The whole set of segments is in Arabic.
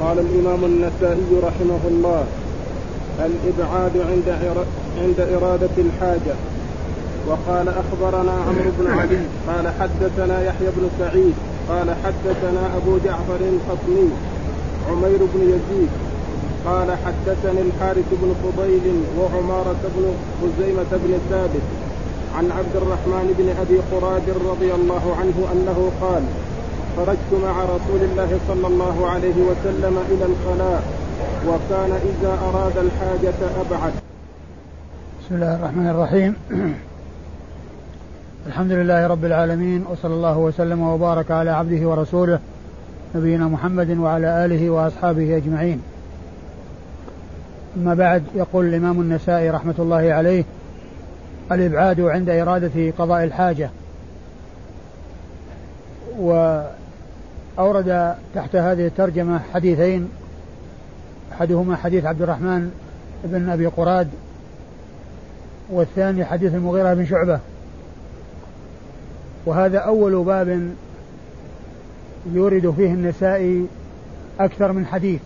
قال الإمام النسائي رحمه الله الإبعاد عند عند إرادة الحاجة. وقال أخبرنا عمرو بن علي قال حدثنا يحيى بن سعيد قال حدثنا أبو جعفر الخصمي عمير بن يزيد قال حدثني الحارث بن فضيل وعمارة بن خزيمة بن ثابت عن عبد الرحمن بن أبي قراد رضي الله عنه أنه قال خرجت مع رسول الله صلى الله عليه وسلم إلى الخلاء وكان إذا أراد الحاجة أبعد. بسم الله الرحمن الرحيم. الحمد لله رب العالمين وصلى الله وسلم وبارك على عبده ورسوله نبينا محمد وعلى آله وأصحابه أجمعين. أما بعد يقول الإمام النسائي رحمة الله عليه الإبعاد عند إرادة قضاء الحاجة. وأورد تحت هذه الترجمة حديثين. أحدهما حديث عبد الرحمن بن أبي قراد والثاني حديث المغيرة بن شعبة. وهذا أول باب يورد فيه النسائي أكثر من حديث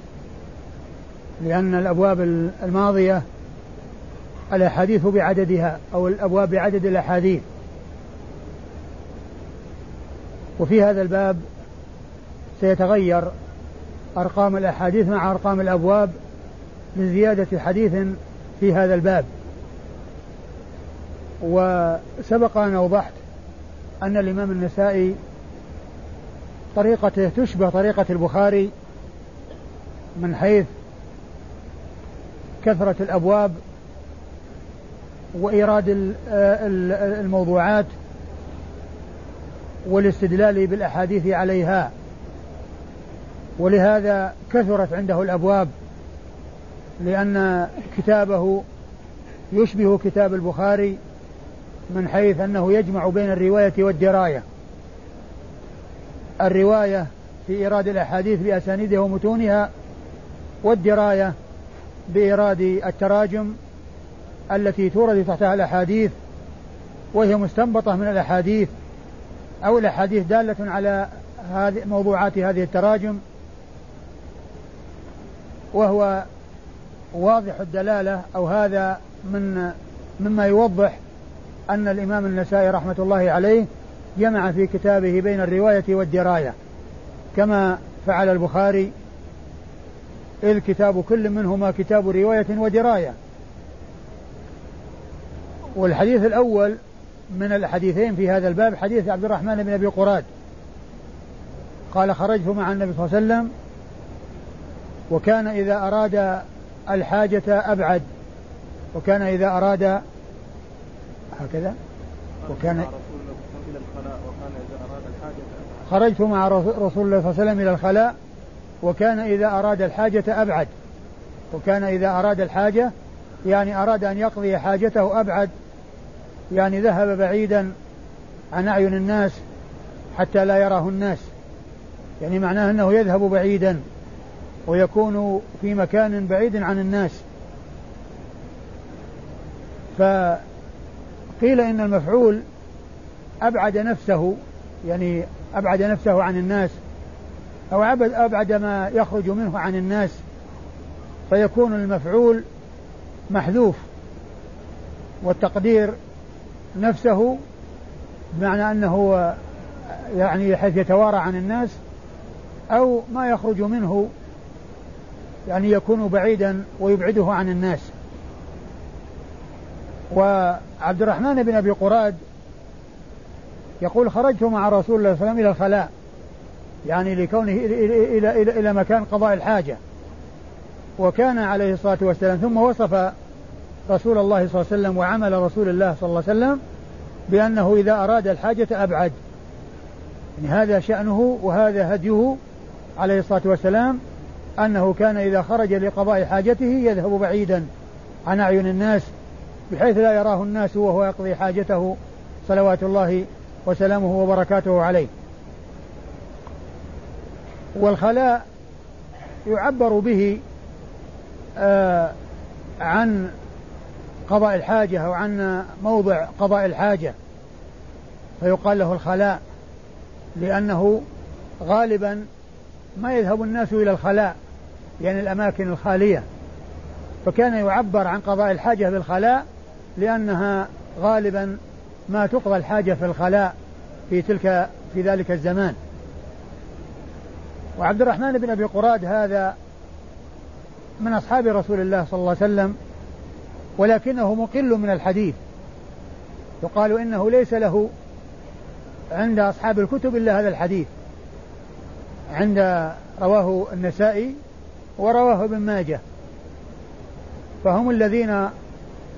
لأن الأبواب الماضية الأحاديث بعددها أو الأبواب بعدد الأحاديث. وفي هذا الباب سيتغير أرقام الأحاديث مع أرقام الأبواب لزيادة حديث في هذا الباب. وسبق أن أوضحت أن الإمام النسائي طريقته تشبه طريقة البخاري من حيث كثرة الأبواب وإيراد الموضوعات والاستدلال بالأحاديث عليها. ولهذا كثرت عنده الأبواب لأن كتابه يشبه كتاب البخاري من حيث أنه يجمع بين الرواية والدراية. الرواية في إيراد الأحاديث بأسانيدها ومتونها والدراية بإيراد التراجم التي تورد تحتها الأحاديث وهي مستنبطة من الأحاديث أو الأحاديث دالة على موضوعات هذه التراجم. وهو واضح الدلالة أو هذا من مما يوضح أن الإمام النسائي رحمة الله عليه جمع في كتابه بين الرواية والدراية. كما فعل البخاري إذ كتاب كل منهما كتاب رواية ودراية. والحديث الأول من الحديثين في هذا الباب حديث عبد الرحمن بن أبي قراد. قال خرجت مع النبي صلى الله عليه وسلم وكان إذا أراد الحاجة أبعد. وكان إذا أراد هكذا. وكان خرجت مع رسول الله صلى الله عليه وسلم إلى الخلاء وكان إذا أراد الحاجة أبعد. وكان إذا أراد الحاجة يعني أراد أن يقضي حاجته أبعد. يعني ذهب بعيدا عن أعين الناس حتى لا يراه الناس. يعني معناه أنه يذهب بعيدا. ويكون في مكان بعيد عن الناس. فقيل إن المفعول أبعد نفسه يعني أبعد نفسه عن الناس أو أبعد ما يخرج منه عن الناس فيكون المفعول محذوف والتقدير نفسه بمعنى أنه يعني حيث يتوارى عن الناس أو ما يخرج منه يعني يكون بعيدا ويبعده عن الناس. وعبد الرحمن بن أبي قراد يقول خرجت مع رسول الله صلى الله عليه وسلم إلى الخلاء يعني لكونه إلى, إلى, إلى, إلى مكان قضاء الحاجة. وكان عليه الصلاة والسلام ثم وصف رسول الله صلى الله عليه وسلم وعمل رسول الله صلى الله عليه وسلم بأنه إذا أراد الحاجة أبعد. يعني هذا شأنه وهذا هديه عليه الصلاة والسلام. أنه كان إذا خرج لقضاء حاجته يذهب بعيدا عن أعين الناس بحيث لا يراه الناس وهو يقضي حاجته صلوات الله وسلامه وبركاته عليه. والخلاء يعبر به آه عن قضاء الحاجة أو عن موضع قضاء الحاجة. فيقال له الخلاء لأنه غالبا ما يذهب الناس إلى الخلاء. يعني الأماكن الخالية. فكان يعبر عن قضاء الحاجة بالخلاء لأنها غالبا ما تقضى الحاجة في الخلاء في تلك في ذلك الزمان. وعبد الرحمن بن أبي قراد هذا من أصحاب رسول الله صلى الله عليه وسلم ولكنه مقل من الحديث. يقال إنه ليس له عند أصحاب الكتب إلا هذا الحديث. عند رواه النسائي ورواه ابن ماجه. فهم الذين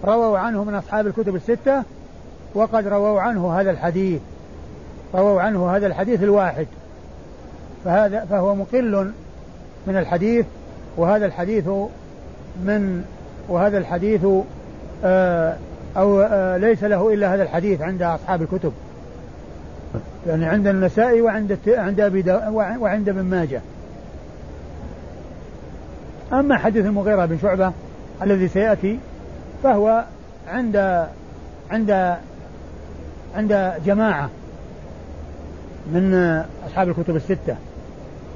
رووا عنه من أصحاب الكتب الستة وقد رووا عنه هذا الحديث. رووا عنه هذا الحديث الواحد. فهذا فهو مقل من الحديث وهذا الحديث من وهذا الحديث آه أو آه ليس له إلا هذا الحديث عند أصحاب الكتب. يعني عند النسائي وعند عند أبي وعند ابن ماجه. أما حديث المغيرة بن شعبة الذي سيأتي فهو عند عند عند جماعة من أصحاب الكتب الستة.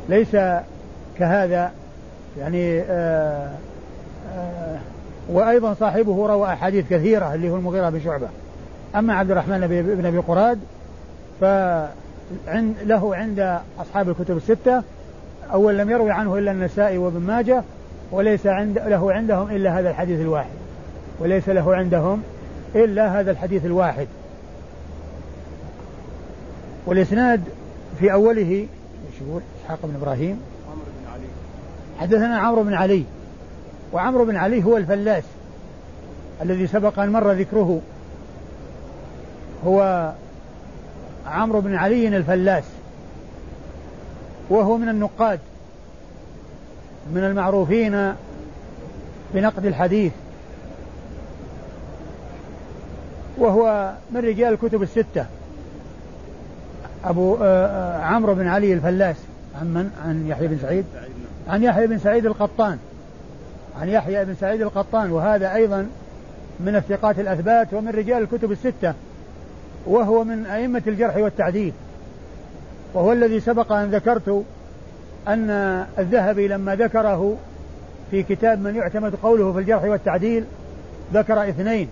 ليس كهذا يعني آآ آآ وأيضا صاحبه روى أحاديث كثيرة اللي هو المغيرة بن شعبة. أما عبد الرحمن بن أبي قراد فله عند أصحاب الكتب الستة. أول لم يروي عنه إلا النسائي وابن ماجه وليس عند له عندهم إلا هذا الحديث الواحد. وليس له عندهم إلا هذا الحديث الواحد. والإسناد في أوله يقول؟ إسحاق بن إبراهيم. عمرو بن علي. حدثنا عمرو بن علي. وعمرو بن علي هو الفلاس الذي سبق أن مر ذكره. هو عمرو بن علي الفلاس. وهو من النقاد. من المعروفين بنقد الحديث وهو من رجال الكتب الستة. أبو آه، آه، عمرو بن علي الفلاس عن من؟ عن يحيى بن سعيد؟ عن يحيى بن سعيد القطان. عن يحيى بن سعيد القطان وهذا أيضا من الثقات الأثبات ومن رجال الكتب الستة وهو من أئمة الجرح والتعديل. وهو الذي سبق أن ذكرت أن الذهبي لما ذكره في كتاب من يعتمد قوله في الجرح والتعديل ذكر اثنين.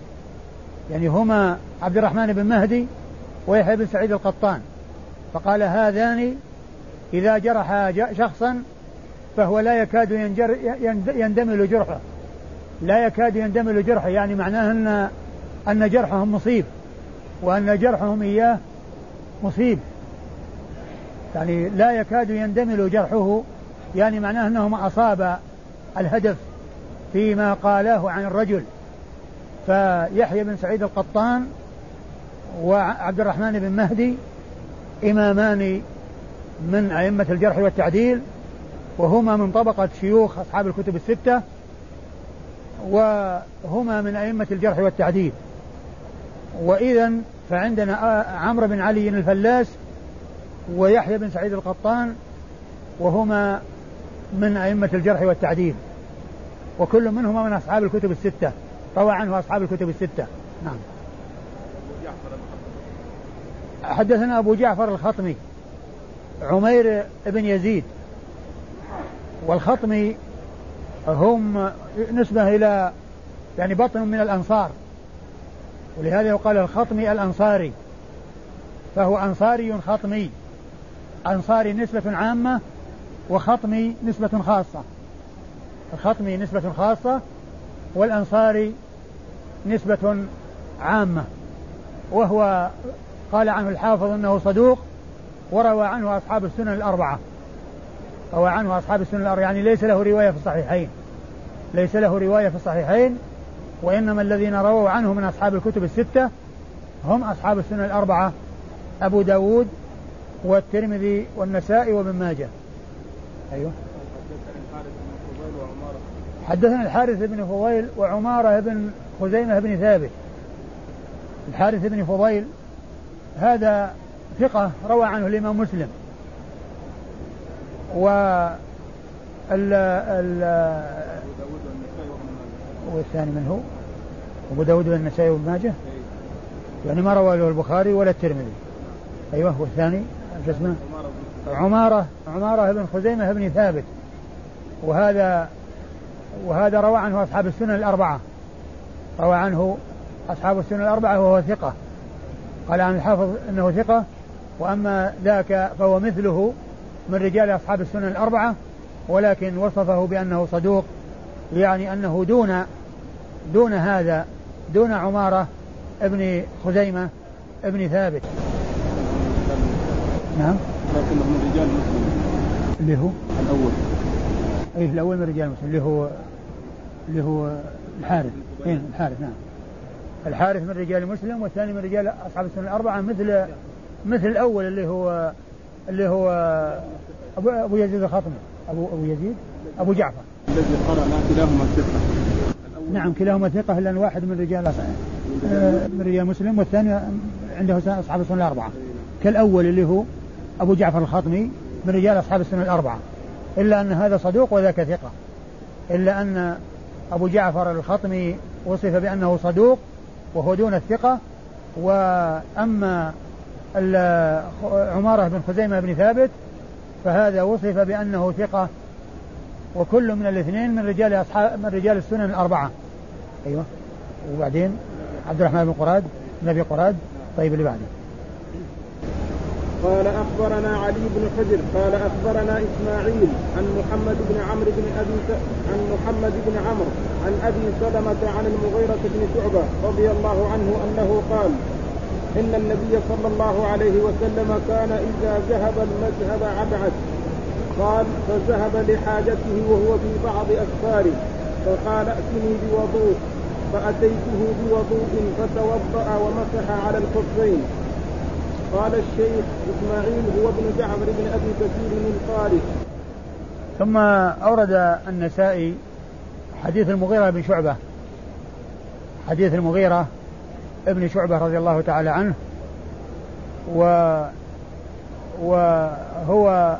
يعني هما عبد الرحمن بن مهدي ويحيى بن سعيد القطان. فقال هذان إذا جرح شخصا فهو لا يكاد ينجر يندمل جرحه. لا يكاد يندمل جرحه يعني معناه أن أن جرحهم مصيب وأن جرحهم إياه مصيب. يعني لا يكاد يندمل جرحه يعني معناه أنه أصاب الهدف فيما قالاه عن الرجل. فيحيى بن سعيد القطان وعبد الرحمن بن مهدي إمامان من أئمة الجرح والتعديل وهما من طبقة شيوخ أصحاب الكتب الستة وهما من أئمة الجرح والتعديل. وإذا فعندنا عمرو بن علي الفلاس ويحيى بن سعيد القطان وهما من أئمة الجرح والتعديل وكل منهما من أصحاب الكتب الستة روى عنه أصحاب الكتب الستة. نعم. حدثنا أبو جعفر الخطمي عمير بن يزيد والخطمي هم نسبة إلى يعني بطن من الأنصار ولهذا يقال الخطمي الأنصاري فهو أنصاري خطمي. أنصاري نسبة عامة وخطمي نسبة خاصة. الخطمي نسبة خاصة والأنصاري نسبة عامة. وهو قال عنه الحافظ أنه صدوق وروى عنه أصحاب السنن الأربعة. روى عنه أصحاب السنن الأربعة. يعني ليس له رواية في الصحيحين. ليس له رواية في الصحيحين وإنما الذين رووا عنه من أصحاب الكتب الستة هم أصحاب السنن الأربعة أبو داود والترمذي والنسائي وابن ماجه. أيوه. حدثنا الحارث بن فضيل وعمارة بن خزيمة بن ثابت. الحارث بن فضيل هذا ثقة روى عنه الإمام مسلم. و ال ال والثاني من هو؟ أبو داود والنسائي وابن ماجه؟ يعني ما روى له البخاري ولا الترمذي. أيوه والثاني؟ شو اسمه؟ عمارة عمارة بن خزيمة بن ثابت. وهذا وهذا روى عنه أصحاب السنن الأربعة. روى عنه أصحاب السنن الأربعة وهو ثقة. قال عن الحافظ أنه ثقة. وأما ذاك فهو مثله من رجال أصحاب السنن الأربعة ولكن وصفه بأنه صدوق يعني أنه دون دون هذا دون عمارة ابن خزيمة ابن ثابت. نعم. لكنه من رجال مسلم اللي هو؟ الأول. اي الأول من رجال مسلم اللي هو اللي هو الحارث. إيه الحارث نعم. الحارث من رجال مسلم والثاني من رجال أصحاب السنة الأربعة مثل مثل الأول اللي هو اللي هو أبو, أبو يزيد الخطمي. أبو أبو يزيد. أبو جعفر. الذي قرأ كلاهما ثقة. نعم كلاهما ثقة لأن واحد من رجال آه، من رجال مسلم والثاني عنده أصحاب السنة الأربعة. كالأول اللي هو أبو جعفر الخطمي من رجال أصحاب السنة الأربعة. إلا أن هذا صدوق وذاك ثقة. إلا أن أبو جعفر الخطمي وصف بأنه صدوق وهو دون الثقة. وأما عمارة بن خزيمة بن ثابت فهذا وصف بأنه ثقة. وكل من الاثنين من رجال أصحاب من رجال السنن الأربعة. أيوه. وبعدين عبد الرحمن بن قراد بن أبي قراد. طيب اللي بعده. قال أخبرنا علي بن حجر قال أخبرنا إسماعيل عن محمد بن عمرو بن أبي س... عن محمد بن عمرو عن أبي سلمة عن المغيرة بن شعبة رضي الله عنه أنه قال إن النبي صلى الله عليه وسلم كان إذا ذهب المذهب ابعد قال فذهب لحاجته وهو في بعض أسفاره فقال ائتني بوضوء فأتيته بوضوء فتوضأ ومسح على الخفين. قال الشيخ إسماعيل هو ابن جعفر بن أبي كثير القاري ثم أورد النسائي حديث المغيرة بن شعبة. حديث المغيرة ابن شعبة رضي الله تعالى عنه. و وهو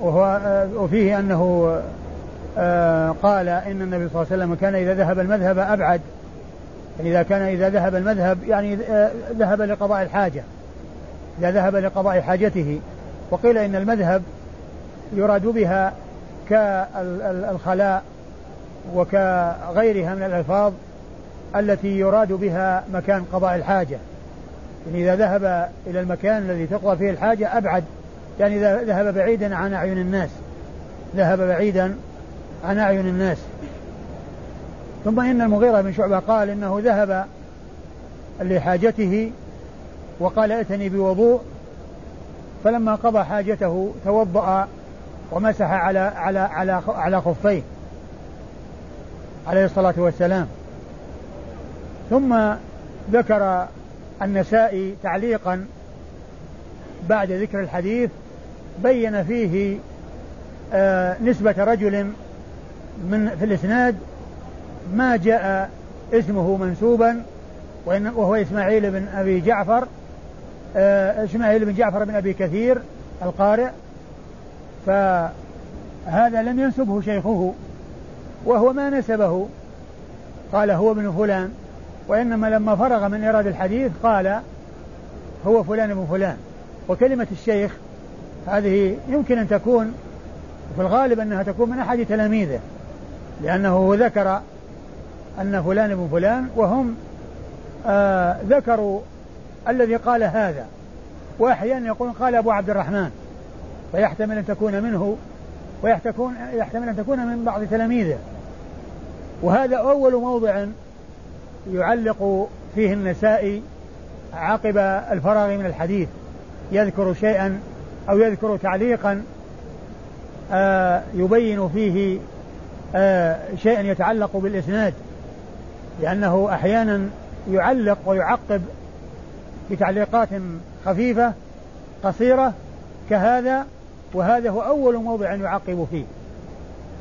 وهو وفيه أنه آه، قال إن النبي صلى الله عليه وسلم كان إذا ذهب المذهب يعني إذا كان إذا ذهب المذهب يعني آه، ذهب لقضاء الحاجة. إذا ذهب لقضاء حاجته وقيل إن المذهب يراد بها كالخلاء وكغيرها من الألفاظ التي يراد بها مكان قضاء الحاجة. يعني إذا ذهب إلى المكان الذي تقضى فيه الحاجة أبعد. يعني إذا ذهب بعيدا عن أعين الناس. ذهب بعيدا عن أعين الناس. ثم إن المغيرة بن شعبة قال إنه ذهب لحاجته وقال ائتني بوضوء فلما قضى حاجته توضأ ومسح على على على على خفيه عليه الصلاة والسلام. ثم ذكر النسائي تعليقا بعد ذكر الحديث بين فيه آه نسبة رجل من في الإسناد ما جاء اسمه منسوبا وهو إسماعيل بن أبي جعفر آه، إسماعيل بن جعفر بن أبي كثير القارئ. فهذا لم ينسبه شيخه وهو ما نسبه. قال هو ابن فلان وإنما لما فرغ من ايراد الحديث قال هو فلان ابن فلان. وكلمة الشيخ هذه يمكن أن تكون في الغالب أنها تكون من أحد تلاميذه لأنه ذكر أن فلان ابن فلان وهم آه ذكروا الذي قال هذا. وأحيانا يقول قال أبو عبد الرحمن فيحتمل أن تكون منه ويحتمل يحتمل أن تكون من بعض تلاميذه. وهذا أول موضع يعلق فيه النسائي عقب الفراغ من الحديث. يذكر شيئا أو يذكر تعليقا آه يبين فيه آه شيئا يتعلق بالإسناد. لأنه أحيانا يعلق ويعقب بتعليقات خفيفة قصيرة كهذا وهذا هو أول موضع يعقب فيه.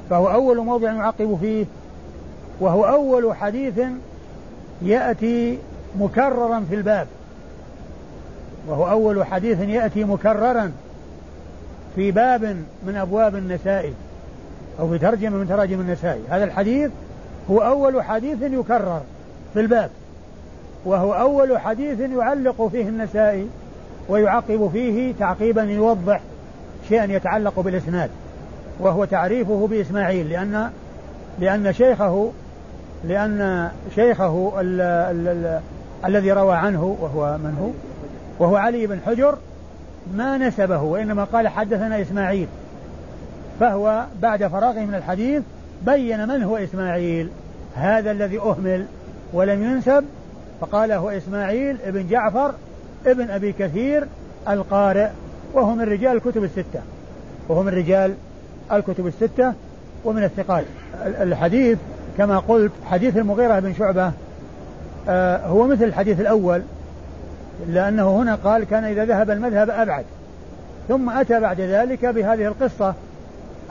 فهو أول موضع يعقب فيه وهو أول حديث يأتي مكررا في الباب. وهو أول حديث يأتي مكررا في باب من أبواب النسائي أو في ترجمة من تراجم النسائي هذا الحديث هو أول حديث يكرر في الباب. وهو أول حديث يعلق فيه النسائي ويعقب فيه تعقيبا يوضح شيئا يتعلق بالإسناد وهو تعريفه بإسماعيل لأن لأن شيخه لأن شيخه ال ال ال الذي روى عنه وهو من هو؟ وهو علي بن حجر ما نسبه وإنما قال حدثنا إسماعيل فهو بعد فراغه من الحديث بين من هو إسماعيل هذا الذي أهمل ولم ينسب فقال هو إسماعيل ابن جعفر ابن أبي كثير القارئ وهو من رجال الكتب الستة. وهو من رجال الكتب الستة ومن الثقات. الحديث كما قلت حديث المغيرة بن شعبة آه هو مثل الحديث الأول لأنه هنا قال كان إذا ذهب المذهب أبعد. ثم أتى بعد ذلك بهذه القصة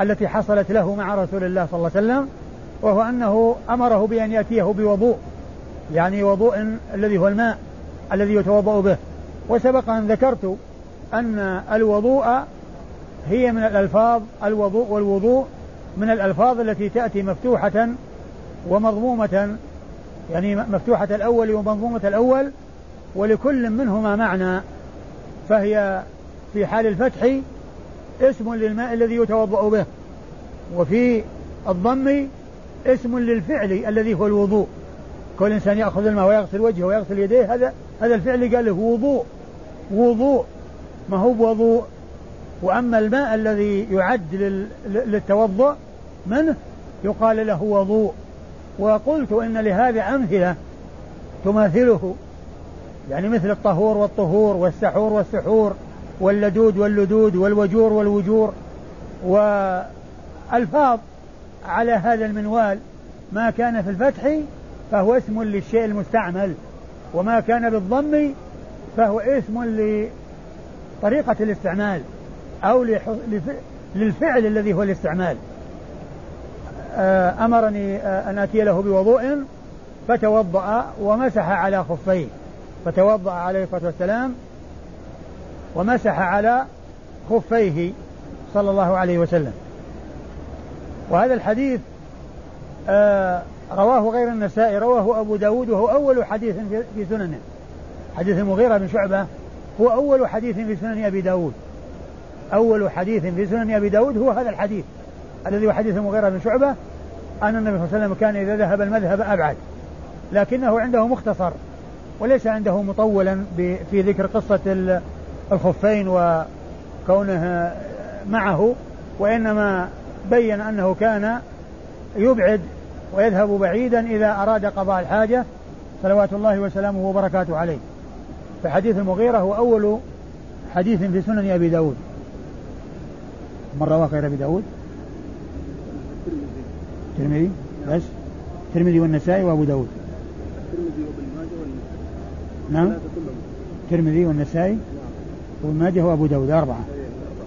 التي حصلت له مع رسول الله صلى الله عليه وسلم وهو أنه أمره بأن يأتيه بوضوء. يعني وضوء الذي هو الماء الذي يتوضأ به. وسبق أن ذكرت أن الوضوء هي من الألفاظ الوضوء والوضوء من الألفاظ التي تأتي مفتوحة ومضمومة. يعني مفتوحة الأول ومضمومة الأول ولكل منهما معنى. فهي في حال الفتح اسم للماء الذي يتوضأ به وفي الضم اسم للفعل الذي هو الوضوء. كل إنسان يأخذ الماء ويغسل وجهه ويغسل يديه هذا هذا الفعل قال له وضوء. وضوء. ما هو بوضوء؟ وأما الماء الذي يعد للتوضؤ منه يقال له وضوء. وقلت إن لهذا أمثلة تماثله. يعني مثل الطهور والطهور والسحور والسحور واللدود واللدود والوجور والوجور. والفاظ على هذا المنوال ما كان في الفتح فهو اسم للشيء المستعمل وما كان بالضم فهو اسم لطريقة الاستعمال أو للفعل الذي هو الاستعمال. آه، أمرني آه، أن أتي له بوضوء فتوضأ ومسح على خفيه. فتوضأ عليه الصلاة والسلام ومسح على خفيه صلى الله عليه وسلم. وهذا الحديث آه رواه غير النسائي رواه أبو داود وهو أول حديث في سننه. حديث المغيرة بن شعبة هو أول حديث في سنن أبي داود. أول حديث في سنن أبي داود هو هذا الحديث الذي هو حديث المغيرة بن شعبة أن النبي صلى الله عليه وسلم كان إذا ذهب المذهب أبعد لكنه عنده مختصر وليس عنده مطولا في ذكر قصة الخفين وكونه معه وإنما بين أنه كان يبعد ويذهب بعيدا إذا أراد قضاء الحاجة صلوات الله وسلامه وبركاته عليه. فحديث المغيرة هو أول حديث في سنن أبي داود. من رواه غير أبي داود؟ الترمذي بس. الترمذي والنسائي وأبو داود. الترمذي وابن ماجه والنسائي نعم. الترمذي والنسائي وابن ماجه وأبو داود. أربعة.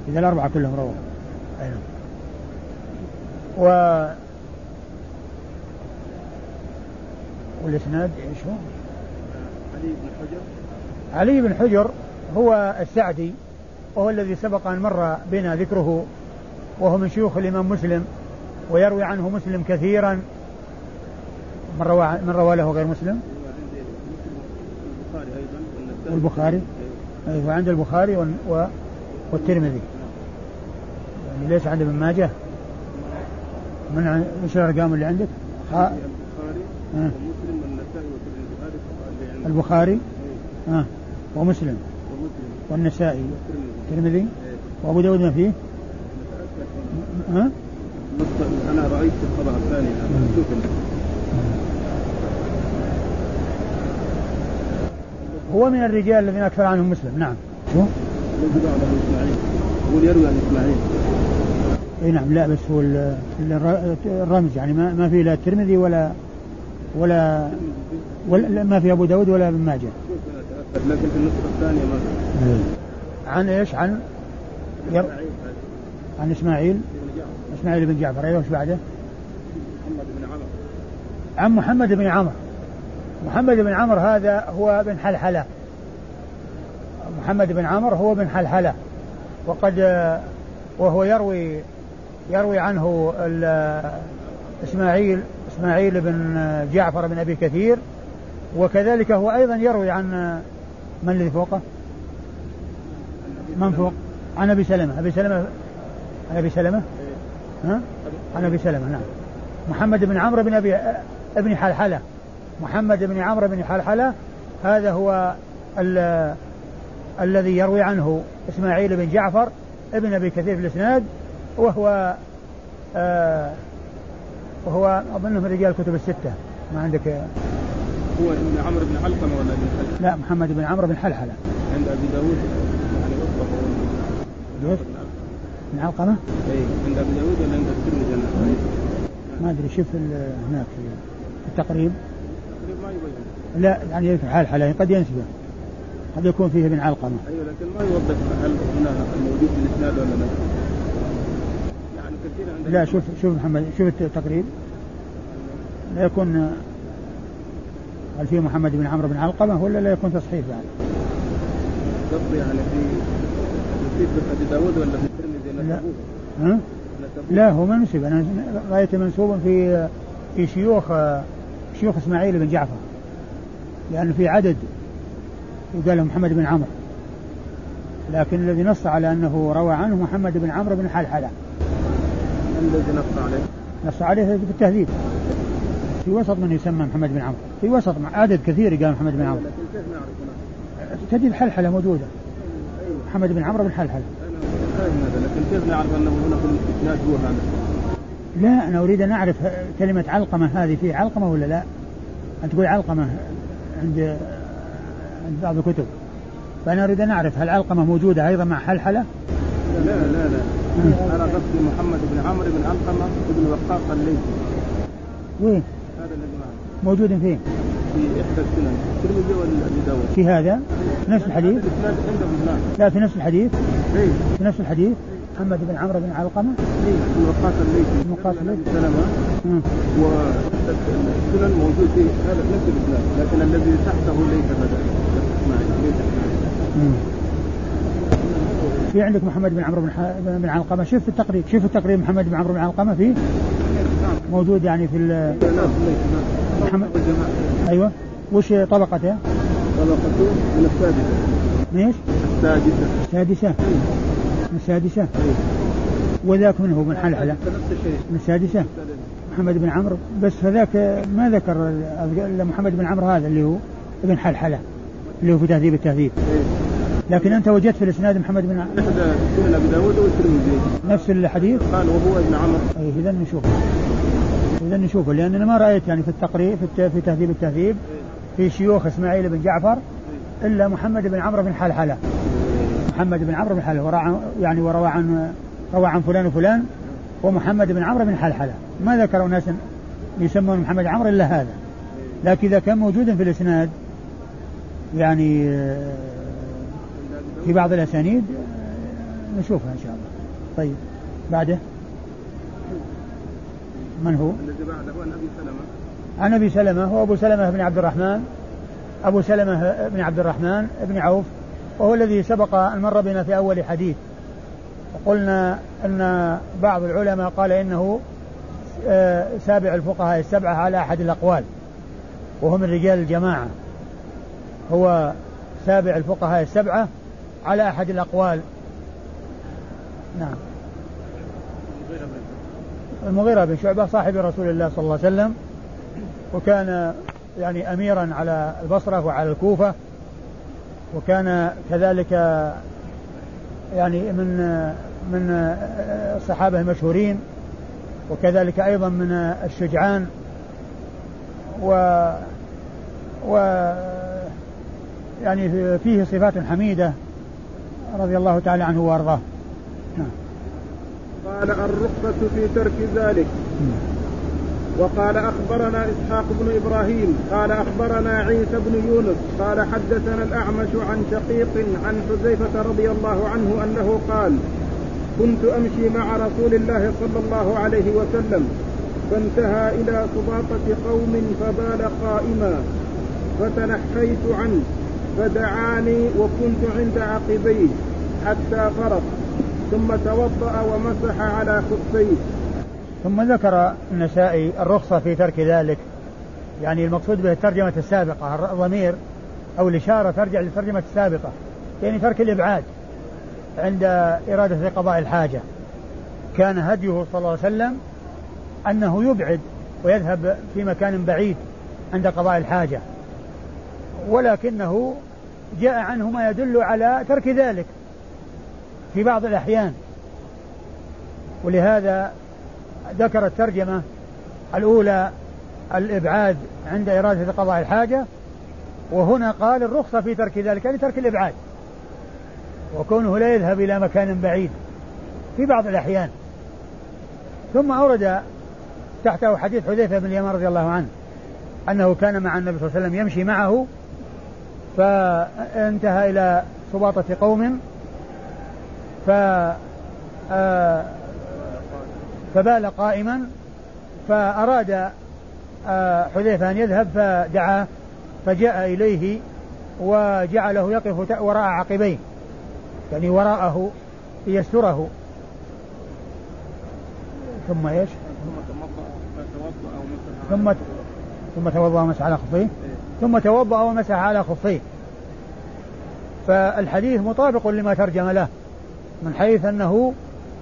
إذا الأربعة كلهم رواه. أيوه. و والإسناد إيش هو؟ علي بن حجر علي بن حجر هو السعدي وهو الذي سبق أن مر بنا ذكره وهو من شيوخ الإمام مسلم ويروي عنه مسلم كثيرا من روى من روى له غير مسلم؟ والبخاري أيوة عند البخاري والترمذي يعني ليس عند ابن ماجه من إيش الارقام اللي عندك؟ البخاري ومسلم والنسائي والترمذي البخاري ها. ومسلم. والنسائي. والترمذي. وأبو داود ما فيه؟ ها؟ أنا رأيت الخبر الثاني. هو من الرجال الذين أكثر عنهم مسلم. نعم. شو؟ يقول يروي عن إسماعيل. إي نعم. لا بس هو الرمز يعني ما ما في لا الترمذي ولا ولا ولا ما في أبو داود ولا ابن ماجه. لكن في النسخه الثانية ما إيه. عن إيش؟ عن ير... عن إسماعيل. إسماعيل بن جعفر. أيوه إيش بعده؟ محمد بن عمرو عن محمد بن عمرو محمد بن عمرو هذا هو بن حلحلة. محمد بن عمرو هو بن حلحلة. وقد وهو يروي يروي عنه إسماعيل إسماعيل بن جعفر بن أبي كثير وكذلك هو أيضا يروي عن من الذي فوقه؟ من فوق؟ عن أبي سلمة، أبي سلمة عن أبي سلمة؟ ها؟ عن أبي سلمة نعم محمد بن عمرو بن أبي ابن حلحلة محمد بن عمرو بن حلحلة هذا هو ال... الذي يروي عنه إسماعيل بن جعفر ابن أبي كثير في الإسناد وهو آه وهو اظنه من رجال الكتب الستة. ما عندك هو ابن عمرو بن علقمة ولا ابن حلحلة؟ لا محمد بن عمرو بن حلحلة. عند أبي داوود يعني وصفه بن علقمة؟ اي عند أبي داوود ولا عند الترمذي؟ ما أدري شوف هناك في التقريب. ما يبين. لا يعني حلحلة قد ينسبه. قد يكون فيه ابن علقمة. أيوه لكن ما يوضح هل هنا الموجود في الاسناد ولا لا. لا شوف شوف محمد شوف التقريب لا يكون هل في محمد بن عمرو بن علقمة ولا لا يكون تصحيح بعد؟ قصدي يعني في في أبي داود ولا في الترمذي لا. ها؟ لا هو منسب أنا رايته منسوبا في في شيوخ شيوخ إسماعيل بن جعفر. لأنه في عدد يقال محمد بن عمرو. لكن الذي نص على أنه روى عنه محمد بن عمرو بن حلحلة. الذي نص عليه نص عليه في التهذيب. في وسط من يسمى محمد بن عمرو في وسط عدد كثير قال محمد بن عمرو لكن كيف نعرف تجد حلحلة موجودة. محمد بن عمرو بن هذا لكن كيف نعرف أنه هنا في الإسناد هو هذا؟ لا أنا أريد أن أعرف كلمة علقمة هذه في علقمة ولا لا؟ أن تقول علقمة عند عند بعض الكتب. فأنا أريد أن أعرف هل علقمة موجودة أيضا مع حلحلة؟ لا لا لا. أنا قصدي محمد بن عمرو بن علقمة بن وقاص الليثي وين؟ هذا الذي معه موجود فين؟ في إحدى السنن الترمذي وأبي داود في هذا؟ في نفس الحديث؟ لا في نفس الحديث؟ إيه في نفس الحديث؟ محمد بن عمرو بن علقمة؟ إيه بن وقاص الليثي بن وقاص الليثي. سلمة مم. والسنن موجود في هذا نفس الإسناد لكن الذي تحته ليس هذا إسماعيل ليس. في عندك محمد بن عمرو بن, ح... بن علقمة. شوف في التقريب شوف التقريب محمد بن عمرو بن علقمة فيه موجود يعني في ال... محمد أيوه. وش طبقته؟ طبقته من السادسة. ليش؟ السادسة. السادسة. من السادسة. وذاك منه بن حلحلة. نفس الشيء. من السادسة. محمد بن عمرو. بس هذاك ما ذكر محمد بن عمرو هذا اللي هو ابن حلحلة اللي هو في تهذيب التهذيب. لكن أنت وجدت في الإسناد محمد بن سنن أبي داود والترمذي. نفس الحديث؟ قال وهو ابن عمرو اي إذا نشوفه. إذا نشوفه لأن أنا ما رأيت يعني في التقريب في. في تهذيب التهذيب في شيوخ إسماعيل بن جعفر إلا محمد بن عمرو بن حلحلة. محمد بن عمرو بن عن يعني وروى عن روى عن فلان وفلان ومحمد بن عمرو بن حلحلة. ما ذكروا ناس يسمون محمد عمرو إلا هذا. لكن إذا كان موجودا في الإسناد يعني آه، في بعض الأسانيد آه، نشوفها إن شاء الله. طيب بعده؟ من هو؟ الذي بعده عن ابي سلمة. عن أبي سلمة هو أبو سلمة بن عبد الرحمن. أبو سلمة بن عبد الرحمن بن عوف وهو الذي سبق أن مر بنا في أول حديث. وقلنا أن بعض العلماء قال إنه آه، سابع الفقهاء السبعة على أحد الأقوال وهو من رجال الجماعة. هو سابع الفقهاء السبعة على أحد الأقوال. نعم. المغيرة بن شعبة صاحب رسول الله صلى الله عليه وسلم وكان يعني أميرا على البصرة وعلى الكوفة وكان كذلك يعني من من الصحابة المشهورين وكذلك أيضا من الشجعان و و يعني فيه صفات حميدة. رضي الله تعالى عنه وأرضاه. نعم. قال الرخصة في ترك ذلك. وقال أخبرنا إسحاق بن إبراهيم قال أخبرنا عيسى بن يونس قال حدثنا الأعمش عن شقيق عن حذيفة رضي الله عنه أنه قال كنت أمشي مع رسول الله صلى الله عليه وسلم فانتهى إلى سباطة قوم فبال قائما فتنحيت عنه. فدعاني وكنت عند عقبيه حتى فرغ ثم توضأ ومسح على خفيه. ثم ذكر النسائي الرخصة في ترك ذلك. يعني المقصود به الترجمة السابقة الضمير أو الإشارة ترجع للترجمة السابقة يعني ترك الإبعاد عند إرادة قضاء الحاجة. كان هديه صلى الله عليه وسلم أنه يبعد ويذهب في مكان بعيد عند قضاء الحاجة. ولكنه جاء عنه ما يدل على ترك ذلك في بعض الأحيان. ولهذا ذكر الترجمة الأولى الإبعاد عند إرادة قضاء الحاجة وهنا قال الرخصة في ترك ذلك يعني ترك الإبعاد. وكونه لا يذهب إلى مكان بعيد في بعض الأحيان. ثم أورد تحته حديث حذيفة بن اليمان رضي الله عنه أنه كان مع النبي صلى الله عليه وسلم يمشي معه فانتهى إلى سباطة قوم. ف آه، فبال قائما. فأراد آه، حذيفة أن يذهب فدعاه فجاء إليه وجعله يقف وراء عقبيه. يعني وراءه ليستره. ثم إيش؟ ثم ثم توضأ ومسح على خفيه. ثم توضأ ومسح على خفيه. فالحديث مطابق لما ترجم له من حيث أنه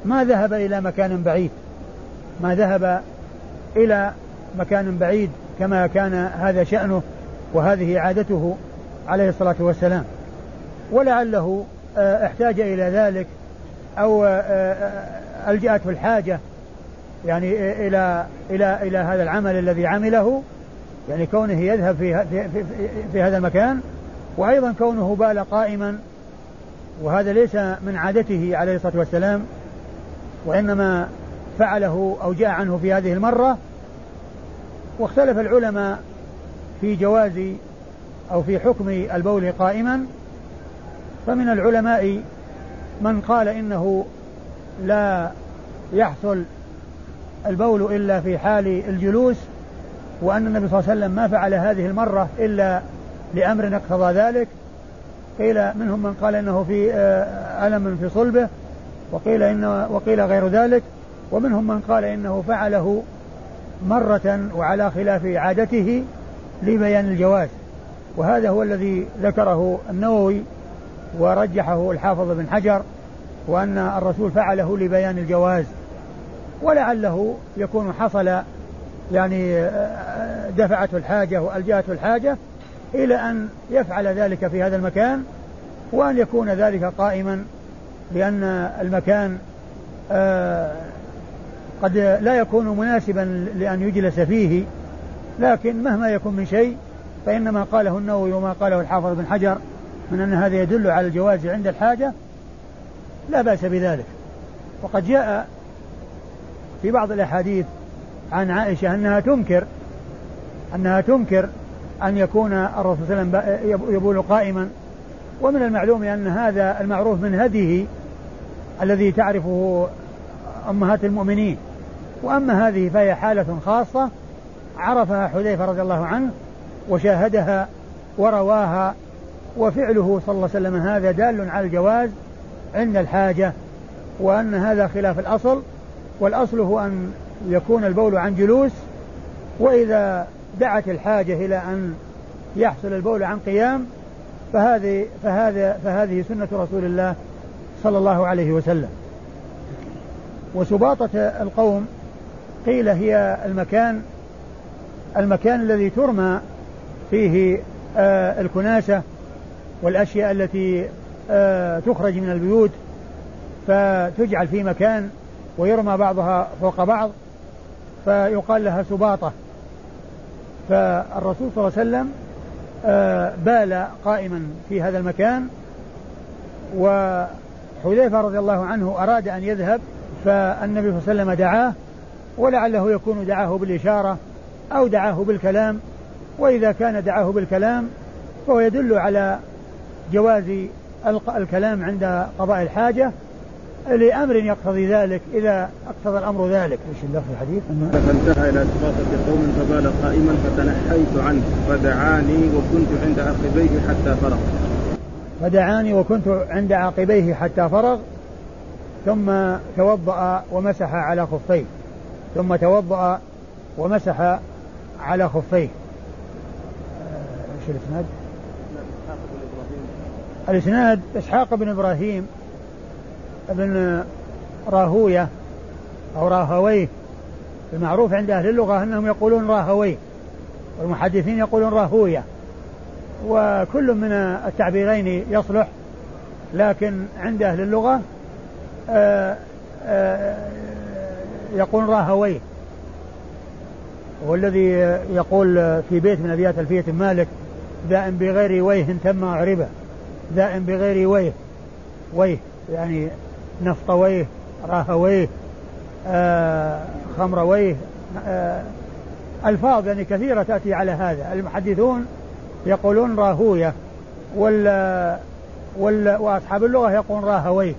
ما ذهب إلى مكان بعيد ما ذهب إلى مكان بعيد كما كان هذا شأنه وهذه عادته عليه الصلاة والسلام. ولعله آه، احتاج إلى ذلك أو آه، آه، ألجأته الحاجة يعني إلى إلى إلى هذا العمل الذي عمله يعني كونه يذهب في في, في, في هذا المكان وأيضا كونه بال قائما وهذا ليس من عادته عليه الصلاة والسلام وإنما فعله أو جاء عنه في هذه المرة واختلف العلماء في جواز أو في حكم البول قائما فمن العلماء من قال إنه لا يحصل البول إلا في حال الجلوس وأن النبي صلى الله عليه وسلم ما فعل هذه المرة إلا لأمر اقتضى ذلك. قيل منهم من قال إنه في آه، ألم في صلبه وقيل إنه وقيل غير ذلك. ومنهم من قال إنه فعله مرة وعلى خلاف عادته لبيان الجواز. وهذا هو الذي ذكره النووي ورجحه الحافظ بن حجر وأن الرسول فعله لبيان الجواز. ولعله يكون حصل يعني دفعته الحاجة وألجأته الحاجة إلى أن يفعل ذلك في هذا المكان وأن يكون ذلك قائما لأن المكان آه، قد لا يكون مناسبا لأن يجلس فيه لكن مهما يكون من شيء فإنما قاله النووي وما قاله الحافظ بن حجر من أن هذا يدل على الجواز عند الحاجة لا بأس بذلك. وقد جاء في بعض الأحاديث عن عائشة أنها تنكر أنها تنكر أن يكون الرسول صلى الله عليه وسلم يبول قائما. ومن المعلوم أن هذا المعروف من هديه الذي تعرفه أمهات المؤمنين. وأما هذه فهي حالة خاصة عرفها حذيفة رضي الله عنه وشاهدها ورواها وفعله صلى الله عليه وسلم هذا دال على الجواز عند الحاجة وأن هذا خلاف الأصل والأصل هو أن يكون البول عن جلوس وإذا دعت الحاجة إلى أن يحصل البول عن قيام فهذه فهذا فهذه سنة رسول الله صلى الله عليه وسلم. وسباطة القوم قيل هي المكان المكان الذي ترمى فيه آه الكناسة والأشياء التي آه تخرج من البيوت فتجعل في مكان ويرمى بعضها فوق بعض. فيقال لها سباطة. فالرسول صلى الله عليه وسلم آه بال قائما في هذا المكان وحذيفة رضي الله عنه أراد أن يذهب فالنبي صلى الله عليه وسلم دعاه ولعله يكون دعاه بالإشارة أو دعاه بالكلام وإذا كان دعاه بالكلام فهو يدل على جواز الكلام عند قضاء الحاجة لأمر يقتضي ذلك إذا اقتضى الأمر ذلك. إيش اللفظ الحديث؟ فانتهى إلى سباطة قوم فبال قائما فتنحيت عنه. فدعاني وكنت عند عقبيه حتى فرغ. فدعاني وكنت عند عقبيه حتى فرغ ثم توضأ ومسح على خفيه. ثم توضأ ومسح على خفيه. إيش الإسناد؟ الإسناد إسحاق بن إبراهيم بن راهوية أو راهويه المعروف عند أهل اللغة أنهم يقولون راهويه والمحدثين يقولون راهوية وكل من التعبيرين يصلح لكن عند أهل اللغة آه، آه، يقول راهويه والذي يقول في بيت من أبيات ألفية مالك دائم بغير ويه تم عربه دائم بغير ويه ويه يعني نفطويه راهويه آه خمرويه آه ألفاظ يعني كثيرة تأتي على هذا. المحدثون يقولون راهوية وال وال وأصحاب اللغة يقولون راهويه.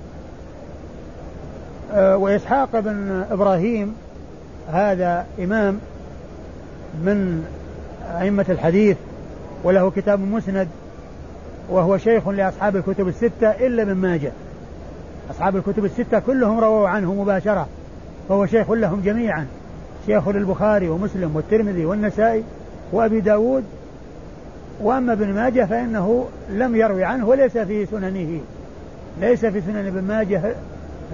آه وإسحاق بن إبراهيم هذا إمام من أئمة الحديث وله كتاب مسند وهو شيخ لأصحاب الكتب الستة إلا ابن ماجه. أصحاب الكتب الستة كلهم رووا عنه مباشرة. فهو شيخ لهم جميعا. شيخ للبخاري ومسلم والترمذي والنسائي وأبي داود. وأما ابن ماجه فإنه لم يروي عنه وليس في سننه. ليس في سنن ابن ماجه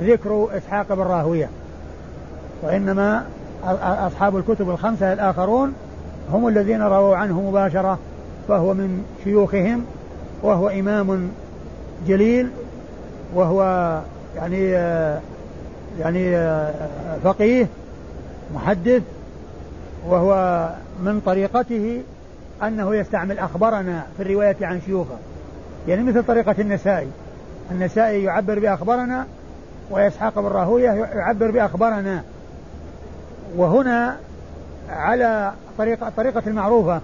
ذكر إسحاق بن راهوية. وإنما أصحاب الكتب الخمسة الآخرون هم الذين رووا عنه مباشرة. فهو من شيوخهم. وهو إمام جليل. وهو يعني يعني فقيه محدث وهو من طريقته أنه يستعمل أخبرنا في الرواية عن شيوخه. يعني مثل طريقة النسائي. النسائي يعبر بأخبرنا وإسحاق بن راهوية يعبر بأخبرنا. وهنا على طريقة طريقة المعروفة.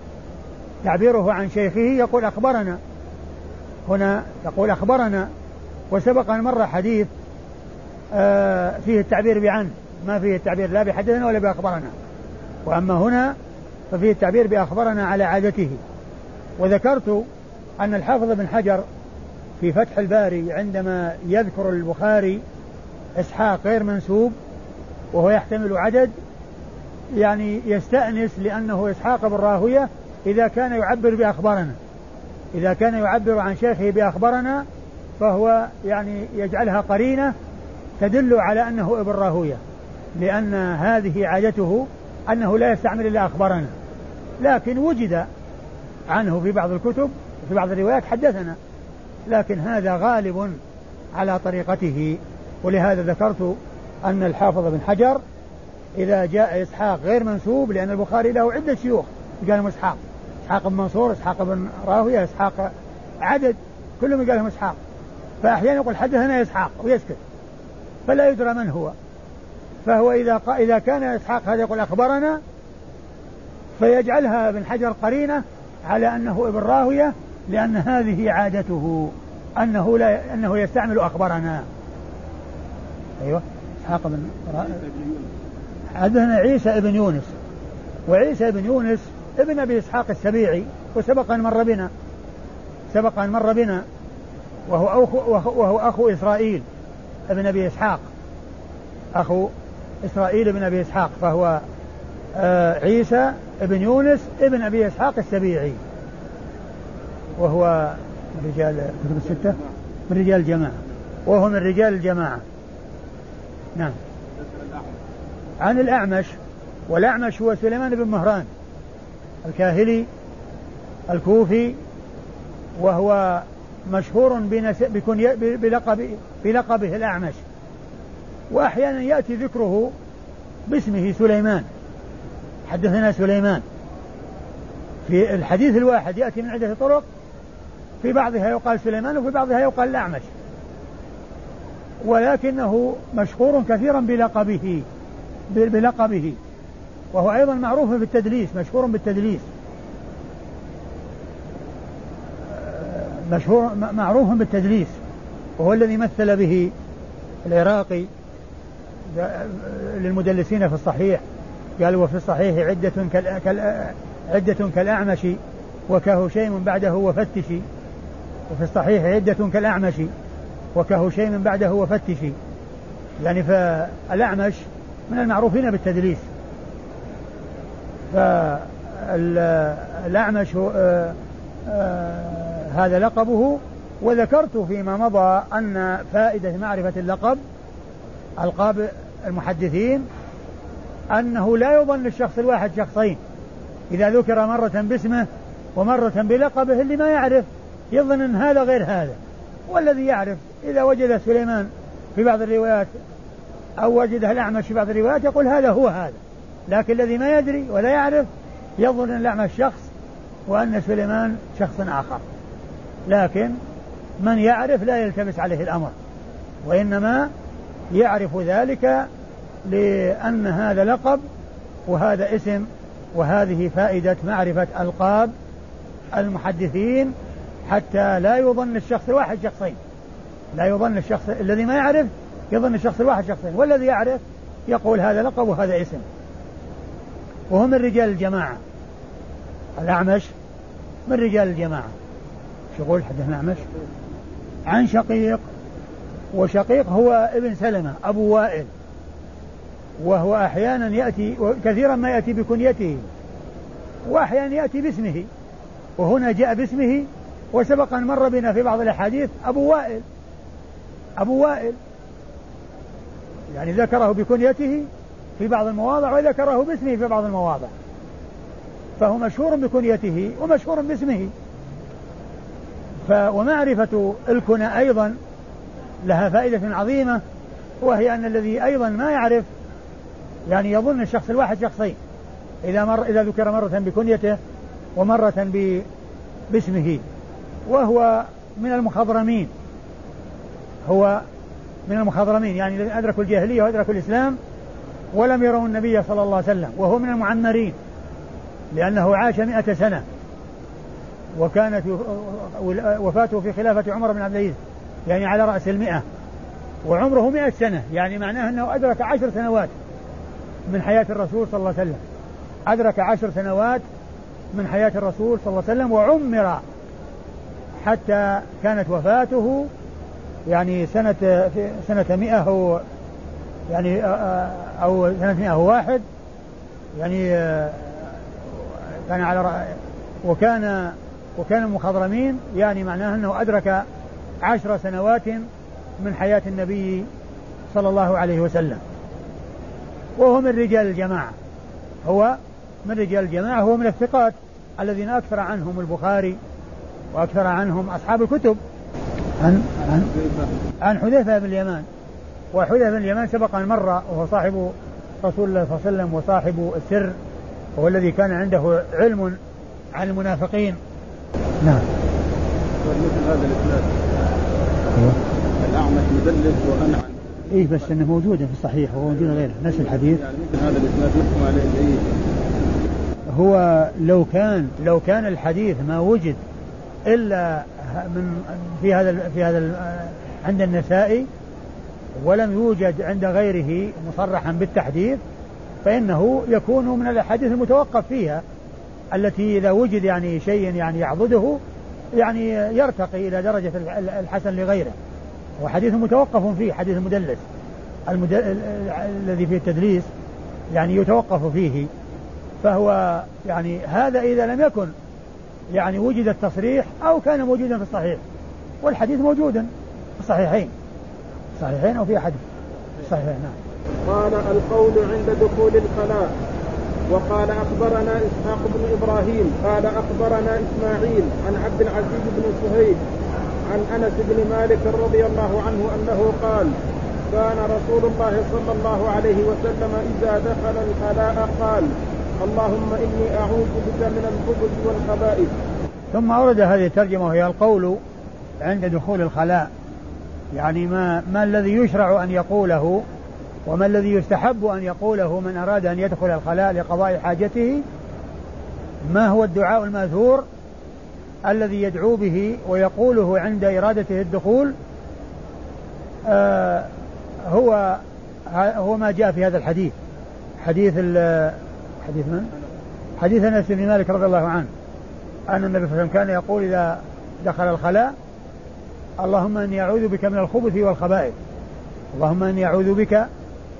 تعبيره عن شيخه يقول أخبرنا. هنا يقول أخبرنا. وسبق أن مر حديث آه فيه التعبير بعن ما فيه التعبير لا بحدثنا ولا بأخبرنا وأما هنا ففيه التعبير بأخبرنا على عادته. وذكرت أن الحافظ بن حجر في فتح الباري عندما يذكر البخاري إسحاق غير منسوب وهو يحتمل عدد يعني يستأنس لأنه إسحاق بن راهوية إذا كان يعبر بأخبارنا. إذا كان يعبر عن شيخه بأخبرنا فهو يعني يجعلها قرينة تدل على أنه ابن راهوية لأن هذه عادته أنه لا يستعمل إلا أخبرنا لكن وجد عنه في بعض الكتب في بعض الروايات حدثنا. لكن هذا غالب على طريقته. ولهذا ذكرت أن الحافظ بن حجر إذا جاء إسحاق غير منسوب لأن البخاري له عدة شيوخ. قال إسحاق إسحاق بن منصور إسحاق بن راهوية إسحاق عدد كلهم قال لهم إسحاق. فأحيانا يقول حدثنا إسحاق ويسكت فلا يدرى من هو. فهو إذا إذا كان إسحاق هذا يقول أخبرنا فيجعلها ابن حجر قرينة على أنه ابن راهوية لأن هذه عادته أنه لا أنه يستعمل أخبرنا. أيوه. إسحاق بن حدثنا عيسى ابن يونس. وعيسى بن يونس ابن أبي إسحاق السبيعي وسبق ان مر بنا سبق ان مر بنا. وهو أخو وهو أخو إسرائيل ابن أبي إسحاق. أخو إسرائيل ابن أبي إسحاق فهو آه عيسى ابن يونس ابن أبي إسحاق السبيعي. وهو من رجال كتب الستة؟ من رجال الجماعة. وهو من رجال الجماعة. نعم. عن الأعمش والأعمش هو سليمان بن مهران الكاهلي الكوفي وهو مشهور بلقب بلقبه الأعمش. وأحيانا يأتي ذكره باسمه سليمان. حدثنا سليمان. في الحديث الواحد يأتي من عدة طرق في بعضها يقال سليمان وفي بعضها يقال الأعمش. ولكنه مشهور كثيرا بلقبه بلقبه. وهو أيضا معروف بالتدليس مشهور بالتدليس. مشهور معروف بالتدليس وهو الذي مثل به العراقي للمدلسين في الصحيح. قال وفي الصحيح عدة عدة كالأعمش وكهشيم بعده وفتشي وفي الصحيح عدة كالأعمش وكهشيم بعده وفتشي يعني فالأعمش من المعروفين بالتدليس. فالأعمش آه، آه، هذا لقبه وذكرت فيما مضى أن فائدة معرفة اللقب ألقاب المحدثين أنه لا يظن الشخص الواحد شخصين. إذا ذكر مرة باسمه ومرة بلقبه اللي ما يعرف يظن أن هذا غير هذا. والذي يعرف إذا وجد سليمان في بعض الروايات أو وجده الأعمش في بعض الروايات يقول هذا هو هذا. لكن الذي ما يدري ولا يعرف يظن أن الأعمش شخص وأن سليمان شخص آخر. لكن من يعرف لا يلتبس عليه الأمر وإنما يعرف ذلك لأن هذا لقب وهذا اسم وهذه فائدة معرفة ألقاب المحدثين حتى لا يظن الشخص الواحد شخصين. لا يظن الشخص الذي ما يعرف يظن الشخص الواحد شخصين والذي يعرف يقول هذا لقب وهذا اسم. وهم من رجال الجماعة. الأعمش من رجال الجماعة. شغول حدثنا الأعمش عن شقيق وشقيق هو ابن سلمة أبو وائل وهو أحيانا يأتي كثيرا ما يأتي بكنيته وأحيانا يأتي باسمه وهنا جاء باسمه وسبق أن مر بنا في بعض الأحاديث أبو وائل أبو وائل يعني ذكره بكنيته في بعض المواضع وذكره باسمه في بعض المواضع فهو مشهور بكنيته ومشهور باسمه. ومعرفة الكنى أيضا لها فائدة عظيمة وهي أن الذي أيضا ما يعرف يعني يظن الشخص الواحد شخصين إذا مر إذا ذكر مرة بكنيته ومرة. باسمه وهو من المخضرمين هو من المخضرمين يعني الذين أدركوا الجاهلية وأدركوا الإسلام ولم يروا النبي صلى الله عليه وسلم وهو من المعمرين لأنه عاش مئة سنة وكانت وفاته في خلافة عمر بن عبد العزيز يعني على رأس المئة وعمره مئة سنة يعني معناه أنه أدرك عشر سنوات من حياة الرسول صلى الله عليه وسلم. أدرك عشر سنوات من حياة الرسول صلى الله عليه وسلم وعمر حتى كانت وفاته يعني سنة سنة مئة أو يعني أو سنة مئة واحد يعني كان على وكان وكان المخضرمين يعني معناه أنه أدرك عشر سنوات من حياة النبي صلى الله عليه وسلم. وهو من رجال الجماعة. هو من رجال الجماعة هو من الثقات الذين أكثر عنهم البخاري وأكثر عنهم أصحاب الكتب. عن عن عن حذيفة بن اليمان. وحذيفة بن اليمان سبق أن مر وهو صاحب رسول الله صلى الله عليه وسلم وصاحب السر وهو الذي كان عنده علم عن المنافقين. نعم. مثل هذا الإسناد. أيوه. الأعمش مدلس وأنعم. اي بس إنه موجودة في الصحيح وهو موجود غيره نفس الحديث. يعني مثل هذا الإسناد يحكم عليه باي هو لو كان لو كان الحديث ما وجد إلا من في هذا في هذا عند النسائي ولم يوجد عند غيره مصرحا بالتحديث فإنه يكون من الأحاديث المتوقف فيها. التي إذا وجد يعني شيء يعني يعضده يعني يرتقي إلى درجة الحسن لغيره. وحديث متوقف فيه حديث المدلس. المدل... الذي فيه التدليس يعني يتوقف فيه. فهو يعني هذا إذا لم يكن يعني وجد التصريح أو كان موجودا في الصحيح. والحديث موجودا في الصحيحين. صحيحين أو في أحد؟ صحيحين نعم. قال القول عند دخول الخلاء. وقال أخبرنا إسحاق بن إبراهيم قال أخبرنا إسماعيل عن عبد العزيز بن سهيل عن أنس بن مالك رضي الله عنه أنه قال كان رسول الله صلى الله عليه وسلم إذا دخل الخلاء قال اللهم إني أعوذ بك من الخبث والخبائث. ثم أورد هذه الترجمة وهي القول عند دخول الخلاء. يعني ما ما الذي يشرع أن يقوله وما الذي يستحب أن يقوله من أراد أن يدخل الخلاء لقضاء حاجته؟ ما هو الدعاء المأثور الذي يدعو به ويقوله عند إرادته الدخول؟ آه هو هو ما جاء في هذا الحديث. حديث حديث من؟ حديث أنس بن مالك رضي الله عنه أن النبي صلى الله عليه وسلم كان يقول إذا دخل الخلاء اللهم إني أعوذ بك من الخبث والخبائث. اللهم إني أعوذ بك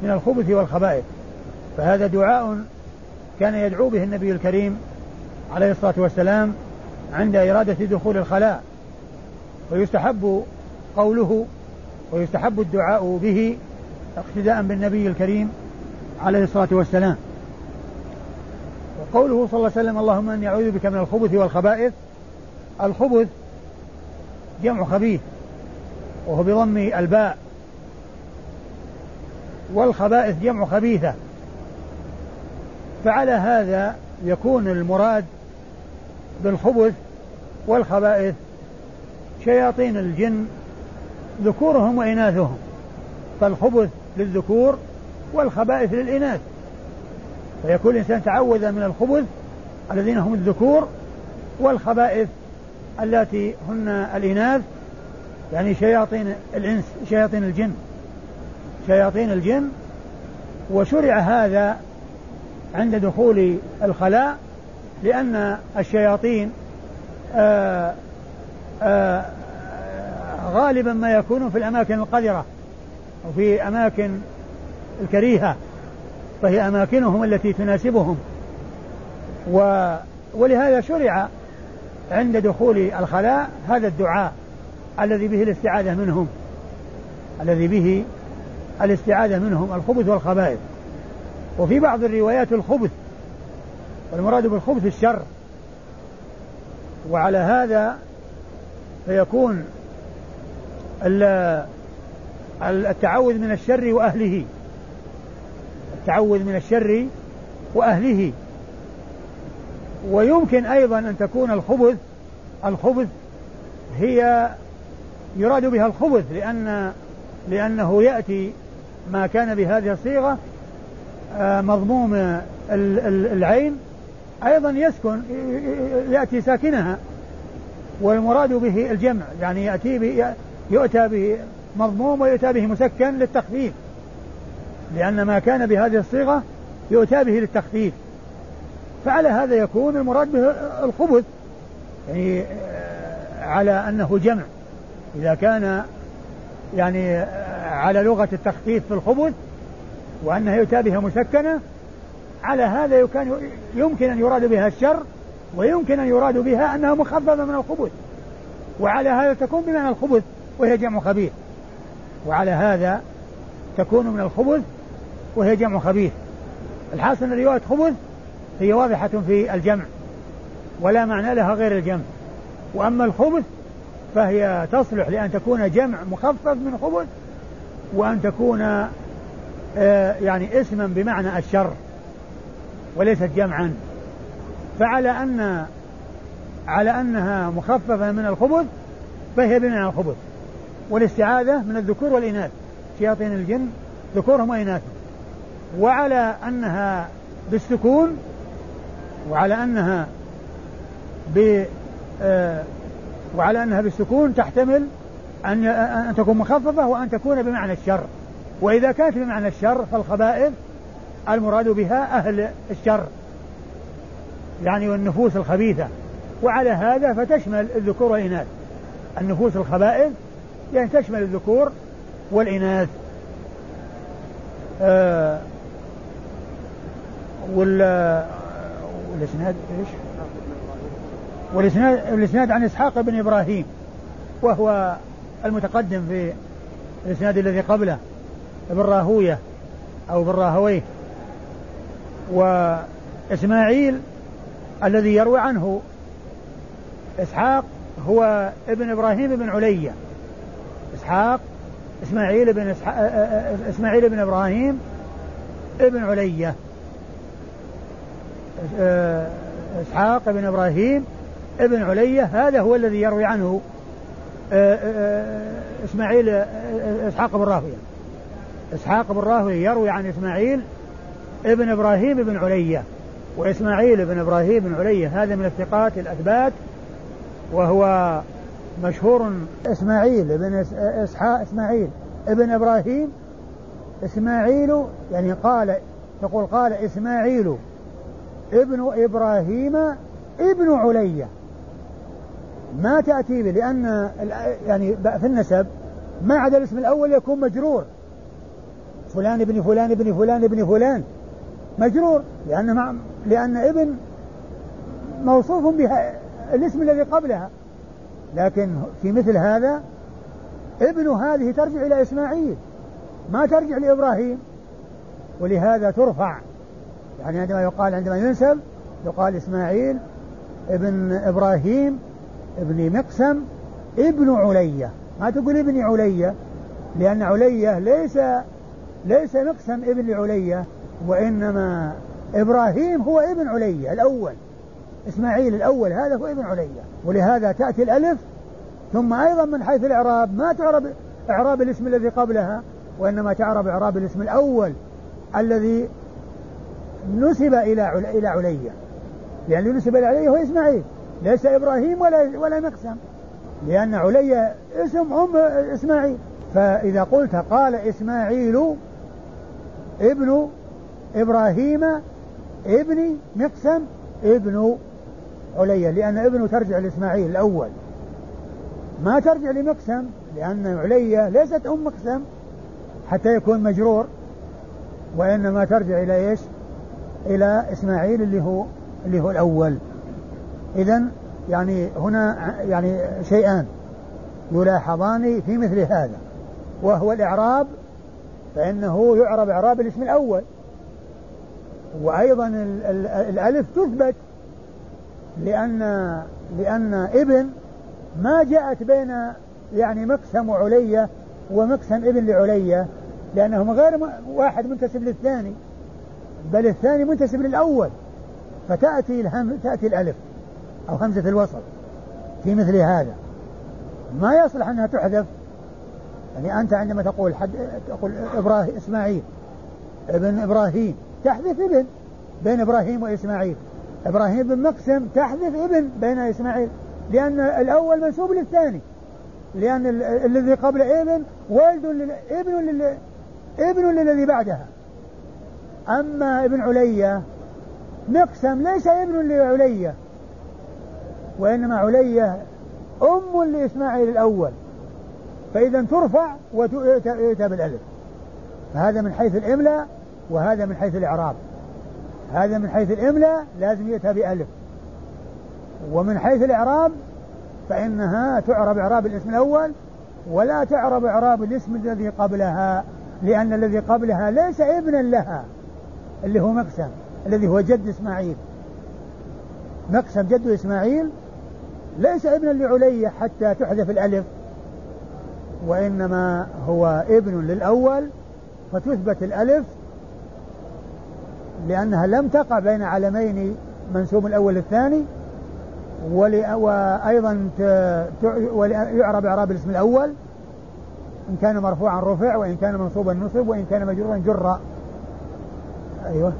من الخبث والخبائث. فهذا دعاء كان يدعو به النبي الكريم عليه الصلاة والسلام عند إرادة دخول الخلاء. ويستحب قوله ويستحب الدعاء به اقتداء بالنبي الكريم عليه الصلاة والسلام. وقوله صلى الله عليه وسلم اللهم إني أعوذ بك من الخبث والخبائث. الخبث جمع خبيث وهو بضم الباء. والخبائث جمع خبيثة. فعلى هذا يكون المراد بالخبث والخبائث شياطين الجن ذكورهم وإناثهم. فالخبث للذكور والخبائث للإناث. فيكون الإنسان تعوذ من الخبث الذين هم الذكور والخبائث اللاتي هن الإناث يعني شياطين الإنس شياطين الجن. شياطين الجن وشرع هذا عند دخول الخلاء لأن الشياطين آآ آآ غالبا ما يكونون في الأماكن القذرة وفي أماكن الكريهة فهي أماكنهم التي تناسبهم. و ولهذا شرع عند دخول الخلاء هذا الدعاء الذي به الاستعاذة منهم الذي به الاستعاذة منهم الخبث والخبائث. وفي بعض الروايات الخبث والمراد بالخبث الشر. وعلى هذا فيكون التعوذ من الشر وأهله. التعوذ من الشر وأهله. ويمكن أيضا أن تكون الخبث الخبث هي يراد بها الخبث لأن لأنه يأتي ما كان بهذه الصيغة آه، مضموم العين أيضا يسكن يأتي ساكنها والمراد به الجمع يعني يأتي به يؤتى به مضموم ويؤتى به مسكن للتخفيف لأن ما كان بهذه الصيغة يؤتى به للتخفيف. فعلى هذا يكون المراد به الخبث يعني آه، على أنه جمع. إذا كان يعني آه، على لغة التخفيف في الخبث وأنها يؤتى بها مسكنة على هذا يمكن أن يراد بها الشر ويمكن أن يراد بها أنها مخففة من الخبث وعلى هذا تكون بمعنى الخبث وهي جمع خبيث. وعلى هذا تكون من الخبث وهي جمع خبيث. الحاصل أن رواية خبث هي واضحة في الجمع ولا معنى لها غير الجمع. وأما الخبث فهي تصلح لأن تكون جمع مخفف من خبث وأن تكون آه، يعني اسما بمعنى الشر وليست جمعا. فعلى أن على أنها مخففة من الخبث فهي بمعنى الخبث. والاستعاذة من الذكور والإناث. شياطين الجن ذكورهم وإناثهم. وعلى أنها بالسكون وعلى أنها ب آه، وعلى أنها بالسكون تحتمل أن أن تكون مخففة وأن تكون بمعنى الشر. وإذا كانت بمعنى الشر فالخبائث المراد بها أهل الشر. يعني والنفوس الخبيثة. وعلى هذا فتشمل الذكور والإناث. النفوس الخبائث يعني تشمل الذكور والإناث. آه وال والإسناد إيش؟ والاسناد الإسناد عن إسحاق بن إبراهيم. وهو المتقدم في الإسناد الذي قبله ابن راهويه أو ابن راهويه وإسماعيل الذي يروي عنه إسحاق هو ابن إبراهيم بن علية. إسحاق إسماعيل بن إسماعيل بن إبراهيم ابن علية. إسحاق بن إبراهيم ابن علية هذا هو الذي يروي عنه. إسماعيل إسحاق بن راهويه إسحاق بن راهويه يروي عن إسماعيل ابن إبراهيم بن علية وإسماعيل بن إبراهيم بن علية هذا من الثقات الأثبات وهو مشهور إسماعيل بن إسحاق إسماعيل ابن إبراهيم. إسماعيل يعني قال تقول قال إسماعيل ابن إبراهيم ابن علية. ما تأتي به لأن يعني في النسب ما عدا الاسم الأول يكون مجرور. فلان ابن فلان ابن فلان ابن فلان. مجرور لأن مع لأن ابن موصوف بها الاسم الذي قبلها. لكن في مثل هذا ابن هذه ترجع إلى إسماعيل. ما ترجع لإبراهيم. ولهذا ترفع. يعني عندما يقال عندما ينسب يقال إسماعيل ابن إبراهيم ابن مقسم ابن علية ما تقول ابن علية لأن علية ليس ليس مقسم ابن علية وإنما إبراهيم هو ابن علية الأول. إسماعيل الأول هذا هو ابن علية ولهذا تأتي الألف ثم أيضا من حيث الإعراب ما تعرب إعراب الاسم الذي قبلها وإنما تعرب إعراب الاسم الأول الذي نسب إلى إلى علية لأنه نسب إلى علية هو إسماعيل. ليس إبراهيم ولا ولا مقسم. لأن علية اسم أم إسماعيل. فإذا قلت قال إسماعيل ابن إبراهيم ابن مقسم ابن علية لأن ابنه ترجع لإسماعيل الأول. ما ترجع لمقسم لأن علية ليست أم مقسم حتى يكون مجرور وإنما ترجع إلى إيش؟ إلى إسماعيل اللي هو اللي هو الأول. إذا يعني هنا يعني شيئان يلاحظان في مثل هذا وهو الإعراب فإنه يعرب إعراب الاسم الأول. وأيضا الألف تثبت لأن لأن ابن ما جاءت بين يعني مقسم وعلية ومقسم ابن لعلية لأنهما غير واحد منتسب للثاني بل الثاني منتسب للأول فتأتي الهم تأتي الألف. أو همزة الوصل في مثل هذا. ما يصلح أنها تحذف. يعني أنت عندما تقول حد تقول إبراهيم إسماعيل ابن إبراهيم تحذف ابن بين إبراهيم وإسماعيل. إبراهيم بن مقسم تحذف ابن بين إسماعيل. لأن الأول منسوب للثاني. لأن الذي قبل ابن ولد ابن. ابن للذي بعدها. أما ابن علية مقسم ليس ابن لعلية وإنما علية أم لإسماعيل الأول. فإذا ترفع وتؤتى بالألف. فهذا من حيث الإملاء وهذا من حيث الإعراب. هذا من حيث الإملاء لازم يؤتى بألف. ومن حيث الإعراب فإنها تعرب إعراب الاسم الأول ولا تعرب إعراب الاسم الذي قبلها لأن الذي قبلها ليس ابنا لها اللي هو مقسم الذي هو جد إسماعيل. مقسم جد إسماعيل ليس ابنا لعلي حتى تحذف الألف وإنما هو ابن للأول فتثبت الألف لأنها لم تقع بين علمين منسوب الأول الثاني وأيضا يعرب إعراب الاسم الأول إن كان مرفوعا رفع وإن كان منصوبا نصب وإن كان مجرورا جر أيوه.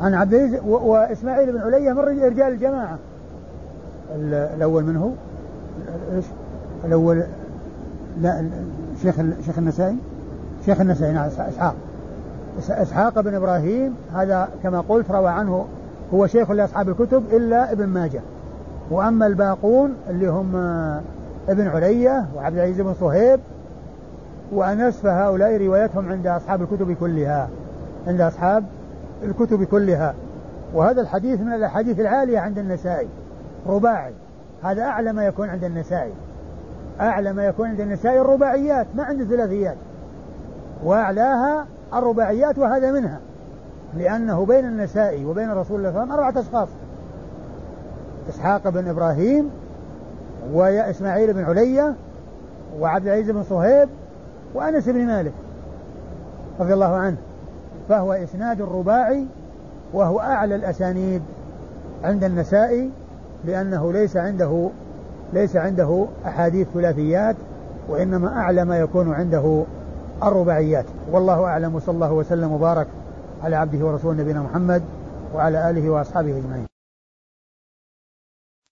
عن عبد العزيز وإسماعيل بن علية من رجال الجماعة. الأول منه إيش؟ الأول لا شيخ شيخ النسائي؟ شيخ النسائي نعم إسحاق. إسحاق. بن إبراهيم هذا كما قلت روى عنه هو شيخ لأصحاب الكتب إلا ابن ماجه. وأما الباقون اللي هم ابن علية وعبد العزيز بن صهيب وأنس فهؤلاء روايتهم عند أصحاب الكتب كلها عند أصحاب الكتب كلها. وهذا الحديث من الأحاديث العالية عند النسائي. رباعي. هذا أعلى ما يكون عند النسائي. أعلى ما يكون عند النسائي الرباعيات ما عند الثلاثيات وأعلاها الرباعيات وهذا منها. لأنه بين النسائي وبين رسول الله صلى الله عليه وسلم أربعة أشخاص. إسحاق بن إبراهيم وإسماعيل بن علية وعبد العزيز بن صهيب وأنس بن مالك رضي الله عنه. فهو إسناد رباعي وهو أعلى الأسانيد عند النسائي لأنه ليس عنده ليس عنده أحاديث ثلاثيات وإنما أعلى ما يكون عنده الرباعيات. والله أعلم وصلى الله وسلم وبارك على عبده ورسوله نبينا محمد وعلى آله وأصحابه أجمعين.